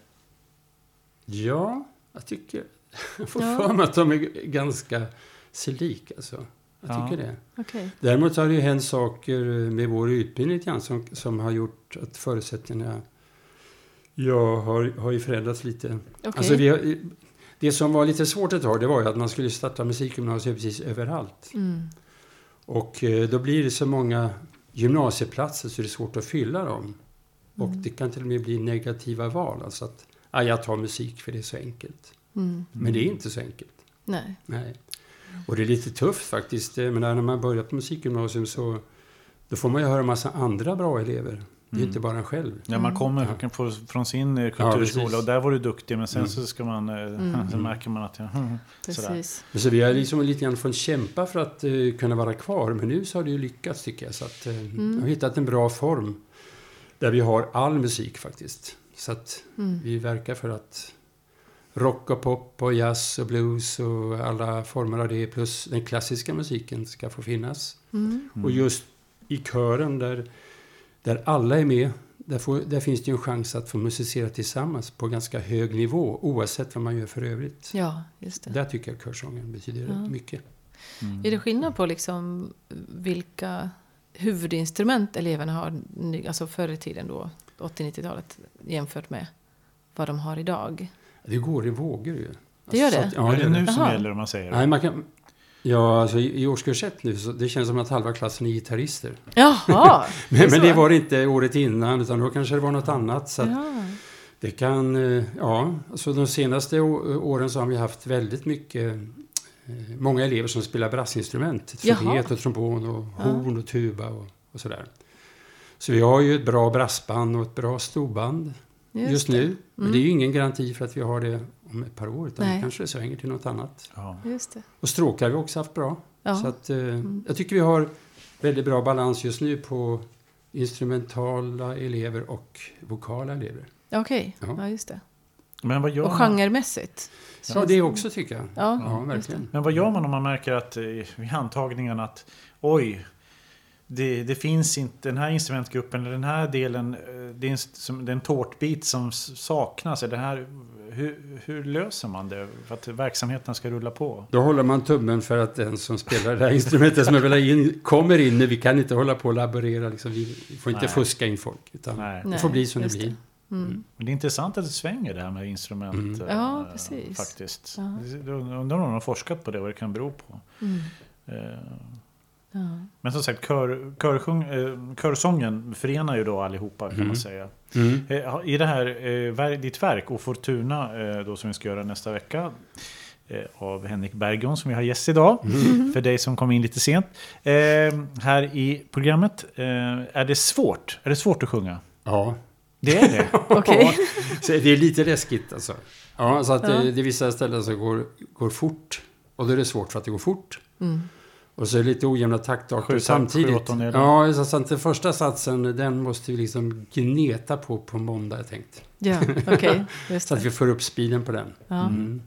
Speaker 1: Ja, jag tycker... Jag får
Speaker 2: Ja.
Speaker 1: för mig att de är ganska sig lik. Alltså. Jag
Speaker 3: Ja.
Speaker 1: tycker det.
Speaker 2: Okej.
Speaker 1: Däremot har det ju hänt saker med vår utbildning som, som har gjort att förutsättningarna ja, har, har ju förändrats lite.
Speaker 2: Okej.
Speaker 1: Alltså har, det som var lite svårt ett tag det var ju att man skulle starta musikgymnasier precis överallt.
Speaker 2: Mm.
Speaker 1: Och eh, då blir det så många gymnasieplatser så det är svårt att fylla dem. Och
Speaker 2: Mm.
Speaker 1: det kan till och med bli negativa val. Alltså att ah, jag tar musik för det är så enkelt.
Speaker 2: Mm.
Speaker 1: Men det är inte så enkelt.
Speaker 2: Nej.
Speaker 1: Nej. Och det är lite tufft faktiskt. Jag menar, när man börjar på musikgymnasium så då får man ju höra en massa andra bra elever. Det är
Speaker 3: Mm.
Speaker 1: inte bara en själv.
Speaker 3: Ja, man
Speaker 2: Mm.
Speaker 3: kommer
Speaker 1: Ja.
Speaker 3: kan få från sin eh,
Speaker 1: Ja,
Speaker 3: kulturskola
Speaker 1: precis.
Speaker 3: och där var du duktig men sen
Speaker 1: Mm.
Speaker 3: så ska man, eh,
Speaker 2: Mm.
Speaker 3: så märker man att ja, sådär.
Speaker 2: Precis.
Speaker 1: Så vi har liksom lite grann fått kämpa för att eh, kunna vara kvar. Men nu så har det ju lyckats tycker jag. Så att, eh,
Speaker 2: Mm.
Speaker 1: Jag har hittat en bra form. Där vi har all musik faktiskt. Så att
Speaker 2: Mm.
Speaker 1: vi verkar för att rock och pop och jazz och blues och alla former av det plus den klassiska musiken ska få finnas.
Speaker 2: Mm.
Speaker 1: Och just i kören där, där alla är med, där, får, där finns det ju en chans att få musicera tillsammans på ganska hög nivå oavsett vad man gör för övrigt.
Speaker 2: Ja, just det.
Speaker 1: Där tycker jag körsången betyder
Speaker 2: Ja.
Speaker 1: mycket.
Speaker 3: Mm.
Speaker 2: Är det skillnad på liksom vilka huvudinstrument eleverna har, nu- alltså förr i tiden då, 80-90-talet, jämfört med vad de har idag?
Speaker 1: Det går i vågor ju.
Speaker 2: Det gör
Speaker 1: Så
Speaker 2: det?
Speaker 1: att- ja,
Speaker 3: är
Speaker 1: det
Speaker 3: det
Speaker 1: är
Speaker 3: nu
Speaker 1: det.
Speaker 3: som
Speaker 2: Jaha.
Speaker 3: gäller om man säger
Speaker 1: Nej, man kan, ja, alltså i, årskurs ett nu, så det känns som att halva klassen är gitarrister.
Speaker 2: Jaha!
Speaker 1: Men, men
Speaker 2: så?
Speaker 1: det var det inte året innan, utan då kanske det var något annat. Så
Speaker 2: ja.
Speaker 1: det kan, eh, ja, alltså de senaste åren så har vi haft väldigt mycket eh, Många elever som spelar brassinstrument, trumpet och trombon och horn och tuba och, och sådär. Så vi har ju ett bra brassband och ett bra storband just,
Speaker 2: det.
Speaker 1: nu. Men
Speaker 2: Mm.
Speaker 1: det är ju ingen garanti för att vi har det om ett par år, utan
Speaker 2: Nej.
Speaker 1: kanske det svänger till något annat.
Speaker 3: Ja.
Speaker 2: Just det.
Speaker 1: Och stråkar har vi också haft bra.
Speaker 2: Ja.
Speaker 1: Så att, eh,
Speaker 2: Mm.
Speaker 1: Jag tycker vi har väldigt bra balans just nu på instrumentala elever och vokala elever.
Speaker 2: Okej,
Speaker 1: Ja.
Speaker 2: ja. just det.
Speaker 3: Men vad gör
Speaker 2: Och
Speaker 3: man?
Speaker 2: genremässigt?
Speaker 1: Ja,
Speaker 2: Känns-
Speaker 1: det också tycker jag.
Speaker 2: Ja,
Speaker 1: Ja, verkligen.
Speaker 3: Men vad gör man om man märker att eh, vid antagningen att oj, det, det finns inte den här instrumentgruppen eller den här delen, eh, det är en, som, det är en tårtbit som saknas. Eller den här, hur, hur löser man det för att verksamheten ska rulla på?
Speaker 1: Då håller man tummen för att den som spelar det här instrumentet som jag vill ha in kommer in. Vi kan inte hålla på och laborera. Liksom. Vi får inte
Speaker 3: Nej.
Speaker 1: fuska in folk. Utan
Speaker 3: Nej.
Speaker 1: det får bli som det blir.
Speaker 2: Mm.
Speaker 3: Men det är intressant att det svänger det här med instrument.
Speaker 1: Mm.
Speaker 3: eh,
Speaker 2: Ja, precis.
Speaker 3: Faktiskt.
Speaker 2: Ja.
Speaker 3: Undrar om någon har forskat på det, vad det kan bero på.
Speaker 2: Mm. Ja.
Speaker 3: Men som sagt, kör, körsjung, eh, körsången förenar ju då allihopa kan
Speaker 1: Mm.
Speaker 3: man säga.
Speaker 1: Mm.
Speaker 3: Eh, I det här, eh, ditt verk, Och Fortuna, eh, då som vi ska göra nästa vecka, av Henrik Berggrön som vi har gäst idag,
Speaker 1: Mm.
Speaker 3: för dig som kom in lite sent. Här i programmet, är det svårt? Är det svårt att sjunga?
Speaker 1: Ja,
Speaker 3: Det är det?
Speaker 2: Okej.
Speaker 1: så det är lite läskigt alltså. Ja, så att
Speaker 2: Ja.
Speaker 1: Det, det är vissa ställen som går, går fort. Och då är det svårt för att det går fort.
Speaker 2: Mm.
Speaker 1: Och så är det lite ojämna taktarter samtidigt. Ja, så att den första satsen den måste vi liksom gneta på på måndag, jag tänkt.
Speaker 2: Ja, okej. Just
Speaker 1: Så att vi får upp speeden på den.
Speaker 2: Ja.
Speaker 1: Mm.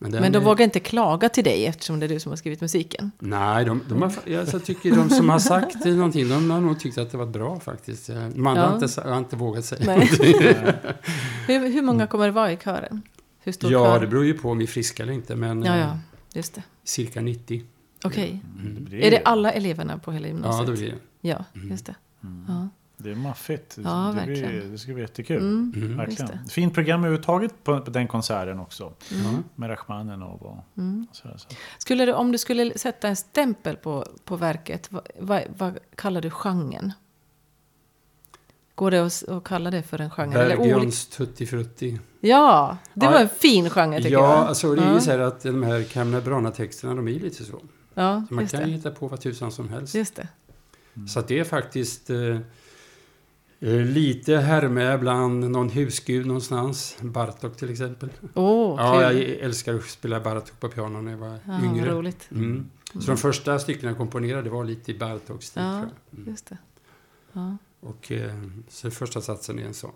Speaker 1: Men, den
Speaker 2: Men de
Speaker 1: är-
Speaker 2: vågar inte klaga till dig eftersom det är du som har skrivit musiken.
Speaker 1: Nej, de, de har, jag så tycker de som har sagt någonting, de har nog tyckt att det var bra faktiskt. Man
Speaker 2: Ja.
Speaker 1: har, inte, har inte vågat säga
Speaker 2: Nej. hur, hur många kommer det vara i kören? Hur stor
Speaker 1: Ja,
Speaker 2: kör?
Speaker 1: det beror ju på om vi är friska eller inte, men
Speaker 2: Ja,
Speaker 1: eh,
Speaker 2: ja, just det.
Speaker 1: cirka 90.
Speaker 2: Okej.
Speaker 3: Det blir,
Speaker 2: Är det alla eleverna på hela
Speaker 1: Ja,
Speaker 2: gymnasiet?
Speaker 1: det blir det.
Speaker 2: Ja, just det. Ja.
Speaker 3: det är maffigt.
Speaker 2: Ja,
Speaker 3: det, blir,
Speaker 2: verkligen.
Speaker 3: det ska bli jättekul.
Speaker 2: Mm.
Speaker 1: Mm.
Speaker 3: Verkligen. Fint program överhuvudtaget på, på den konserten också.
Speaker 1: Ja.
Speaker 3: Med Rachmaninoff och
Speaker 2: Mm.
Speaker 3: sådär. Så.
Speaker 2: Skulle du, om du skulle sätta en stämpel på, på verket, vad, vad, vad kallar du genren? Går det att, att kalla det för en genre?
Speaker 1: Bergions Tutti Frutti.
Speaker 2: Ja, det
Speaker 1: Ja,
Speaker 2: var en fin genre tycker
Speaker 1: Ja,
Speaker 2: jag.
Speaker 1: alltså det är ju
Speaker 2: Ja.
Speaker 1: så här att de här Camilla Brana-texterna, de är ju lite så.
Speaker 2: Ja,
Speaker 1: Så man kan ju
Speaker 2: det.
Speaker 1: hitta på vad tusan som helst.
Speaker 2: Just det.
Speaker 1: Så att det är faktiskt eh, eh, lite härme bland någon husgud någonstans. Bartok till exempel.
Speaker 2: Åh,
Speaker 1: Ja, jag älskar att spela Bartok på piano när jag var
Speaker 2: Ja, vad
Speaker 1: yngre.
Speaker 2: roligt.
Speaker 1: Mm. Så de första styckena jag komponerade var lite i Bartoks stil.
Speaker 2: Ja.
Speaker 1: tror jag. Mm.
Speaker 2: Just det. Ja.
Speaker 1: Och eh, så första satsen är en sån.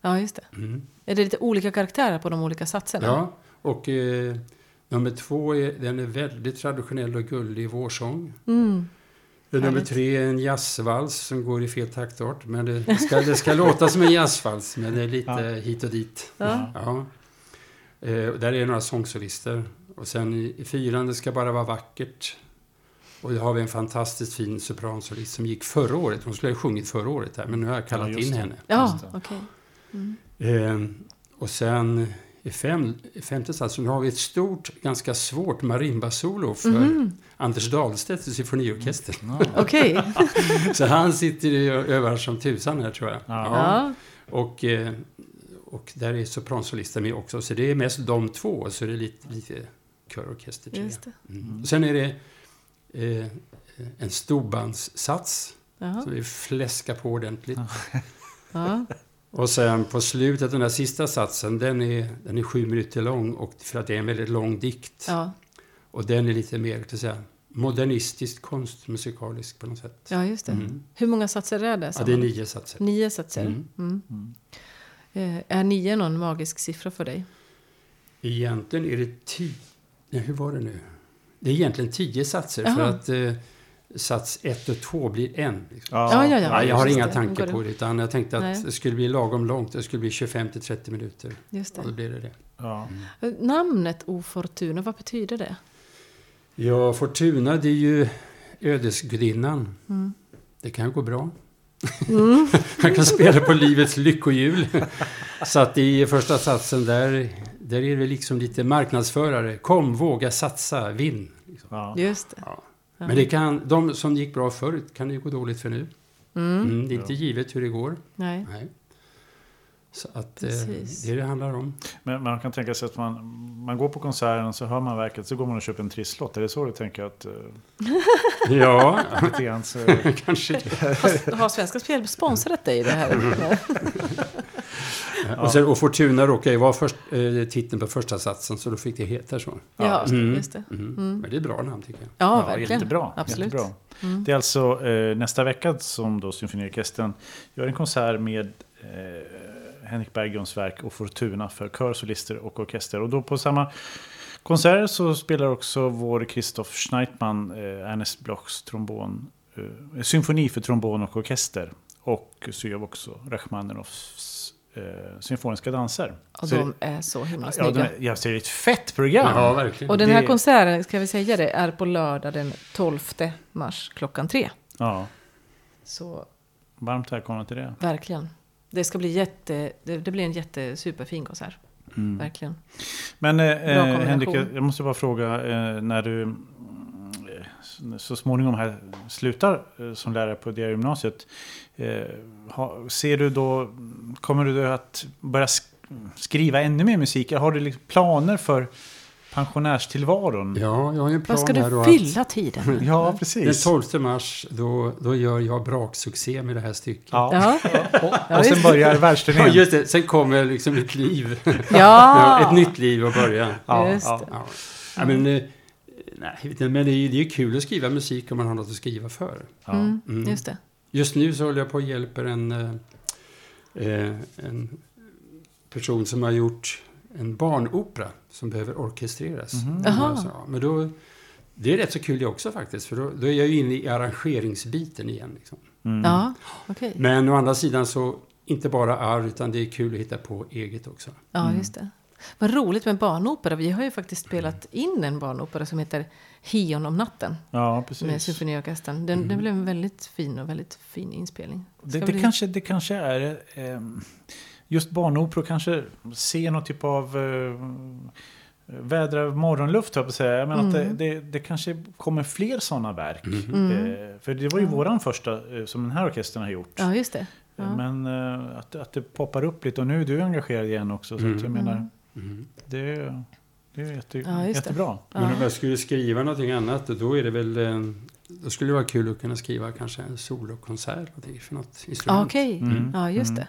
Speaker 2: ja, just det.
Speaker 1: Mm.
Speaker 2: Är det lite olika karaktärer på de olika satserna?
Speaker 1: Ja, och eh, nummer två är, den är väldigt traditionell och gullig vårsång.
Speaker 2: Mm.
Speaker 1: Nummer tre är en jazzvals som går i fel taktart. Men det ska, det ska låta som en jazzvals, men det är lite
Speaker 3: Ja.
Speaker 1: hit och dit.
Speaker 2: Ja.
Speaker 1: Ja. Eh, där är några sångsolister. Och sen i, i fyran, det ska bara vara vackert. Och då har vi en fantastiskt fin sopransolist som gick förra året. Hon skulle ha sjungit förra året här, men nu har jag kallat
Speaker 3: Ja,
Speaker 1: in
Speaker 3: det.
Speaker 1: henne.
Speaker 2: Ja, okej. Mm.
Speaker 1: Eh, och sen i, fem, femte satsen har vi ett stort, ganska svårt marimba-solo för
Speaker 2: Mhm.
Speaker 1: Anders Dahlstedt i symfoniorkestern.
Speaker 3: Ja.
Speaker 2: Okej.
Speaker 1: Så han sitter ju och övar som tusan här tror jag.
Speaker 3: Ja.
Speaker 2: Ja.
Speaker 1: Och, eh, och där är sopransolisten med också. Så det är mest de två. Så det är lite, lite körorkester till
Speaker 2: just det.
Speaker 1: Mm. Sen är det eh, en storbandssats.
Speaker 2: Ja.
Speaker 1: Så vi fläskar på ordentligt.
Speaker 2: Ja.
Speaker 1: Och sen på slutet, den där sista satsen, den är, den är sju minuter lång. Och för att det är en väldigt lång dikt.
Speaker 2: Ja.
Speaker 1: Och den är lite mer, att säga, modernistiskt konstmusikalisk på något sätt.
Speaker 2: ja, just det.
Speaker 1: Mm.
Speaker 2: Hur många satser är det?
Speaker 1: Ja, det är nio satser.
Speaker 2: Nio satser.
Speaker 1: Mm.
Speaker 2: Mm. Eh, är nio någon magisk siffra för dig?
Speaker 1: Egentligen är det tio... Nej, hur var det nu? Det är egentligen tio satser för
Speaker 2: Jaha.
Speaker 1: att eh, sats ett och två blir en. Liksom.
Speaker 2: Ja, ja, ja.
Speaker 1: Nej, jag har inga
Speaker 2: det.
Speaker 1: tankar på det, utan jag tänkte att
Speaker 2: Nej.
Speaker 1: det skulle bli lagom långt. Det skulle bli 25 till 30 minuter.
Speaker 2: Just
Speaker 1: Och då
Speaker 2: det.
Speaker 1: blir det det.
Speaker 3: Ja.
Speaker 2: Eh, Namnet Ofortuna, vad betyder det?
Speaker 1: Ja, Fortuna, det är ju ödesgudinnan.
Speaker 2: Mm.
Speaker 1: Det kan gå bra.
Speaker 2: Mm.
Speaker 1: Man kan spela på livets lyckohjul. Så att i första satsen där, där är det liksom lite marknadsförare. Kom, våga satsa, vinn. Liksom.
Speaker 3: Ja.
Speaker 2: Just det.
Speaker 1: Ja. Men det kan, de som gick bra förut kan det ju gå dåligt för nu.
Speaker 2: Mm.
Speaker 1: Mm, det är inte givet hur det går.
Speaker 2: Nej.
Speaker 1: Nej. Så att eh,
Speaker 2: Precis.
Speaker 1: det är det det handlar om.
Speaker 3: Men man kan tänka sig att man, man går på konserten och så hör man verket så går man och köper en trisslott. Är det så du tänker att... eh,
Speaker 1: Ja,
Speaker 3: lite grann så,
Speaker 1: kanske.
Speaker 2: Har, har Svenska Spel sponsrat dig i det här?
Speaker 1: Och, sen, och Fortuna råkar ju vara först, eh, titeln på första satsen så då fick det heta så.
Speaker 2: Ja,
Speaker 1: Mm.
Speaker 2: just det.
Speaker 1: Mm.
Speaker 2: Mm.
Speaker 1: Men det är bra namn tycker jag.
Speaker 2: Ja, verkligen.
Speaker 3: Jättebra.
Speaker 2: Absolut.
Speaker 3: jättebra.
Speaker 2: Mm.
Speaker 3: Det är alltså eh, nästa vecka som då Symfoniorkestern gör en konsert med eh, Henrik Berggons verk och Fortuna för kör, solister och orkester. Och då på samma konsert så spelar också vår Christoph Schneitman eh, Ernest Blochs trombon, eh, symfoni för trombon och orkester. Och så gör vi också Rachmaninoffs eh, symfoniska danser.
Speaker 2: Och
Speaker 3: Så-
Speaker 2: de är så himla
Speaker 3: Ja,
Speaker 2: snygga.
Speaker 3: de är, jag ser det är ett fett program!
Speaker 1: Ja, verkligen.
Speaker 2: Och den här
Speaker 3: Det-
Speaker 2: konserten, ska vi säga det, är på lördag den 12 mars klockan tre.
Speaker 3: Ja,
Speaker 2: Så
Speaker 3: varmt välkomna till det.
Speaker 2: verkligen. Det ska bli jätte, det, det blir en jättesuperfin konsert.
Speaker 3: Mm.
Speaker 2: Verkligen.
Speaker 3: Men eh, eh, Henrik, jag måste bara fråga eh, när du så småningom här slutar eh, som lärare på det gymnasiet. Eh, ser du då, kommer du då att börja sk- skriva ännu mer musik? Har du liksom planer för pensionärstillvaron?
Speaker 1: Ja, jag har ju en plan
Speaker 2: Vad ska du fylla tiden med?
Speaker 3: Ja,
Speaker 1: att den
Speaker 3: precis.
Speaker 1: 12 mars då, då gör jag braksuccé med det här stycket.
Speaker 3: Ja.
Speaker 2: Ja,
Speaker 3: Och, och sen börjar
Speaker 1: Ja,
Speaker 3: världsturnén.
Speaker 1: just det. Sen kommer liksom ett liv.
Speaker 2: ja.
Speaker 1: Ja, ett nytt liv att börja.
Speaker 3: Ja,
Speaker 2: Just
Speaker 3: ja.
Speaker 2: det.
Speaker 1: Nej, men det är ju det är kul att skriva musik om man har något att skriva för.
Speaker 3: Ja.
Speaker 2: Mm,
Speaker 1: Mm.
Speaker 2: just det.
Speaker 1: Just nu så håller jag på och hjälper en, eh, eh, en person som har gjort en barnopera som behöver orkestreras. Så, ja, men då, det är rätt så kul det också faktiskt, för då, då är jag ju inne i arrangeringsbiten igen. Liksom.
Speaker 3: Mm.
Speaker 2: Ja, okej.
Speaker 1: Men å andra sidan så, inte bara arr, utan det är kul att hitta på eget också.
Speaker 2: Ja, just det. Vad roligt med barnopera. Vi har ju faktiskt spelat in en barnopera som heter Hion om natten
Speaker 3: Ja,
Speaker 2: med
Speaker 3: precis.
Speaker 2: symfoniorkestern. Den, den blev en väldigt fin och väldigt fin inspelning.
Speaker 3: Det,
Speaker 2: Ska
Speaker 3: det,
Speaker 2: bli-
Speaker 3: kanske, det kanske är... ehm, just barnoperor kanske ser någon typ av... Uh, vädra morgonluft, höll jag på att säga. Men att det,
Speaker 2: Mm.
Speaker 3: det, det kanske kommer fler sådana verk.
Speaker 2: Mm.
Speaker 3: Eh, för det var ju våran första eh, som den här orkestern har gjort.
Speaker 2: Ja, just det. Ja.
Speaker 3: Men eh, att, att det poppar upp lite och nu är du engagerad igen också. Så att jag
Speaker 1: Mm.
Speaker 3: menar,
Speaker 1: Mm.
Speaker 3: det, det är jätte,
Speaker 2: Ja, det.
Speaker 3: jättebra.
Speaker 2: Ja.
Speaker 1: Men om jag skulle skriva någonting annat, då är det väl... eh, Då skulle det vara kul att kunna skriva kanske en solokonsert för något
Speaker 2: Ja,
Speaker 1: instrument.
Speaker 2: okej.
Speaker 3: Mm.
Speaker 2: Ja, just
Speaker 3: Mm.
Speaker 2: det.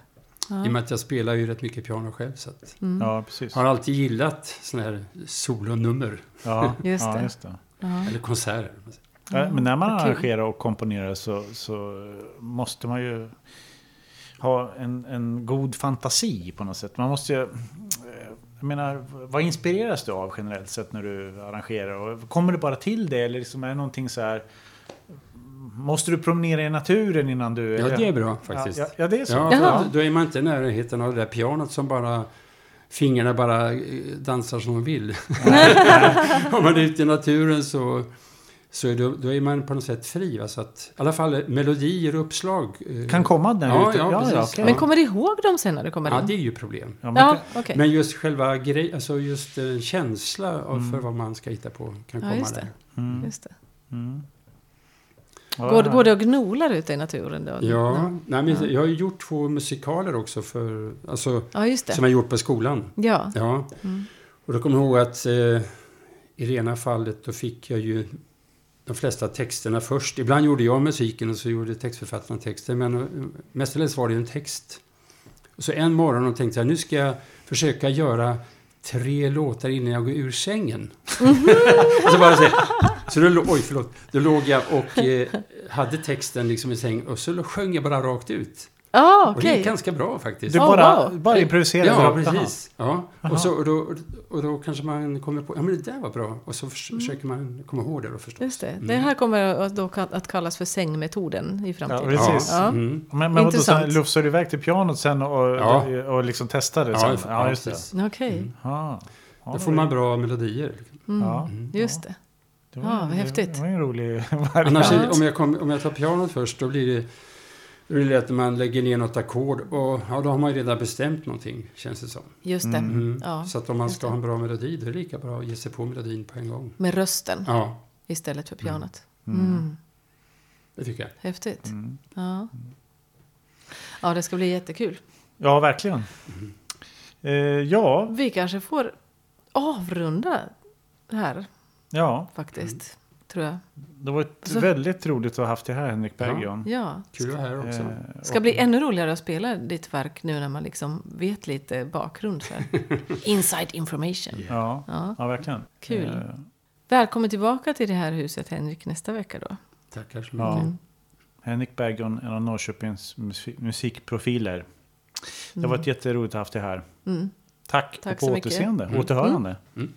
Speaker 2: Ja.
Speaker 1: I och med att jag spelar ju rätt mycket piano själv. Så att
Speaker 2: Mm.
Speaker 3: Ja, precis.
Speaker 1: jag har alltid gillat sådana här solonummer.
Speaker 3: Ja,
Speaker 2: Just
Speaker 3: ja,
Speaker 2: det.
Speaker 3: just det.
Speaker 2: Ja.
Speaker 1: Eller konserter.
Speaker 3: Ja, Men när man
Speaker 2: kul.
Speaker 3: arrangerar och komponerar så, så måste man ju ha en, en god fantasi på något sätt. Man måste ju... Jag menar, vad inspireras du av generellt sett när du arrangerar? Och kommer det bara till det eller liksom är det någonting så här... Måste du promenera i naturen innan du...
Speaker 1: Ja, det är bra faktiskt.
Speaker 3: Ja, ja, ja, det är så.
Speaker 1: Ja, att då är man inte i närheten av det där pianot som bara fingrarna bara eh, dansar som de vill. Om man är ute i naturen så, så är då, då är man på något sätt fri. Va? Så att, I alla fall melodier och uppslag. eh,
Speaker 3: Kan komma när du
Speaker 1: Ja,
Speaker 3: ute?
Speaker 1: ja, precis.
Speaker 3: okej.
Speaker 2: Men kommer du ihåg dem sen när du kommer
Speaker 1: Ja,
Speaker 2: in?
Speaker 1: det är ju problem.
Speaker 3: Ja, man
Speaker 2: Ja, okej.
Speaker 1: Men just själva grejen, alltså just eh, känsla av
Speaker 3: Mm.
Speaker 1: för vad man ska hitta på kan
Speaker 2: Ja,
Speaker 1: komma
Speaker 2: just
Speaker 1: där.
Speaker 2: det.
Speaker 3: Mm,
Speaker 2: Just det.
Speaker 3: mm. Ja,
Speaker 2: Går, går det och gnolar ute i naturen då?
Speaker 1: Ja, nej, men
Speaker 2: Ja.
Speaker 1: jag har ju gjort två musikaler också för, alltså,
Speaker 2: Ja, just
Speaker 1: som jag gjort på skolan.
Speaker 2: Ja.
Speaker 1: Ja,
Speaker 2: Mm.
Speaker 1: och då kommer jag ihåg att eh, i det ena fallet då fick jag ju de flesta texterna först. Ibland gjorde jag musiken och så gjorde textförfattarna texten. Men eh, mestadels var det en text. Så en morgon och tänkte jag nu ska jag försöka göra tre låtar innan jag går ur sängen. och så bara så, så då, oj, förlåt. Då låg jag och eh, hade texten liksom i sängen och så sjöng jag bara rakt ut.
Speaker 2: Ja,
Speaker 1: Och det gick ganska bra faktiskt.
Speaker 3: Du
Speaker 2: Oh,
Speaker 3: bara,
Speaker 2: wow.
Speaker 3: bara improviserar?
Speaker 1: Ja, precis. Ja. Och, så, och, då, och då kanske man kommer på, ja men det där var bra. Och så
Speaker 2: Mm.
Speaker 1: förs- försöker man komma ihåg det då förstås.
Speaker 2: Just det.
Speaker 1: Mm.
Speaker 2: Det här kommer att då att kallas för sängmetoden i framtiden.
Speaker 3: Ja, precis.
Speaker 2: Ja.
Speaker 1: Mm.
Speaker 3: Men, men vadå,
Speaker 2: Intressant.
Speaker 3: sen lufsar du iväg till pianot sen och,
Speaker 1: Ja.
Speaker 3: och, och liksom testar det
Speaker 1: Ja,
Speaker 3: sen? Ja,
Speaker 1: ja,
Speaker 3: just det.
Speaker 2: Okej.
Speaker 1: Mm.
Speaker 3: Ja. Ja,
Speaker 1: Då får man bra melodier.
Speaker 2: Mm.
Speaker 3: Ja.
Speaker 2: Just det. Ja, vad
Speaker 3: det-
Speaker 2: häftigt.
Speaker 3: Det var en rolig variant.
Speaker 1: Annars, om, jag kom, om jag tar pianot först, då blir det, då är det lätt att man lägger ner något ackord och ja, då har man ju redan bestämt någonting, känns det som.
Speaker 2: Just det.
Speaker 3: Mm.
Speaker 1: Mm.
Speaker 2: Ja,
Speaker 1: Så att om man ska
Speaker 2: det.
Speaker 1: ha en bra melodi, då är det lika bra att ge sig på melodin på en gång.
Speaker 2: Med rösten
Speaker 1: Ja,
Speaker 2: istället för pianot.
Speaker 3: Mm.
Speaker 2: Mm.
Speaker 1: det tycker jag.
Speaker 2: Häftigt.
Speaker 3: Mm.
Speaker 2: Ja. ja, det ska bli jättekul.
Speaker 3: Ja, verkligen.
Speaker 1: Mm.
Speaker 3: Eh, ja,
Speaker 2: Vi kanske får avrunda här
Speaker 3: ja,
Speaker 2: faktiskt. Tror jag.
Speaker 3: det var ett
Speaker 2: Så-
Speaker 3: väldigt roligt att ha haft dig här, Henrik Berggren.
Speaker 2: Ja.
Speaker 1: Kul att vara här också.
Speaker 3: Eh,
Speaker 2: ska bli ännu roligare att spela ditt verk nu när man liksom vet lite bakgrund. Så. Inside information.
Speaker 3: Ja,
Speaker 2: Ja.
Speaker 3: ja, verkligen.
Speaker 2: Kul.
Speaker 3: Eh,
Speaker 2: Välkommen tillbaka till det här huset Henrik nästa vecka då.
Speaker 1: Tackar så mycket.
Speaker 3: Ja.
Speaker 2: Mm.
Speaker 3: Henrik Berggren, en av Norrköpings musik- musikprofiler. Det
Speaker 2: Mm.
Speaker 3: var ett jätteroligt att ha haft dig här.
Speaker 2: Mm.
Speaker 3: Tack,
Speaker 2: Tack
Speaker 3: och på
Speaker 2: så mycket.
Speaker 3: återseende,
Speaker 1: Mm.
Speaker 3: återhörande.
Speaker 1: Mm.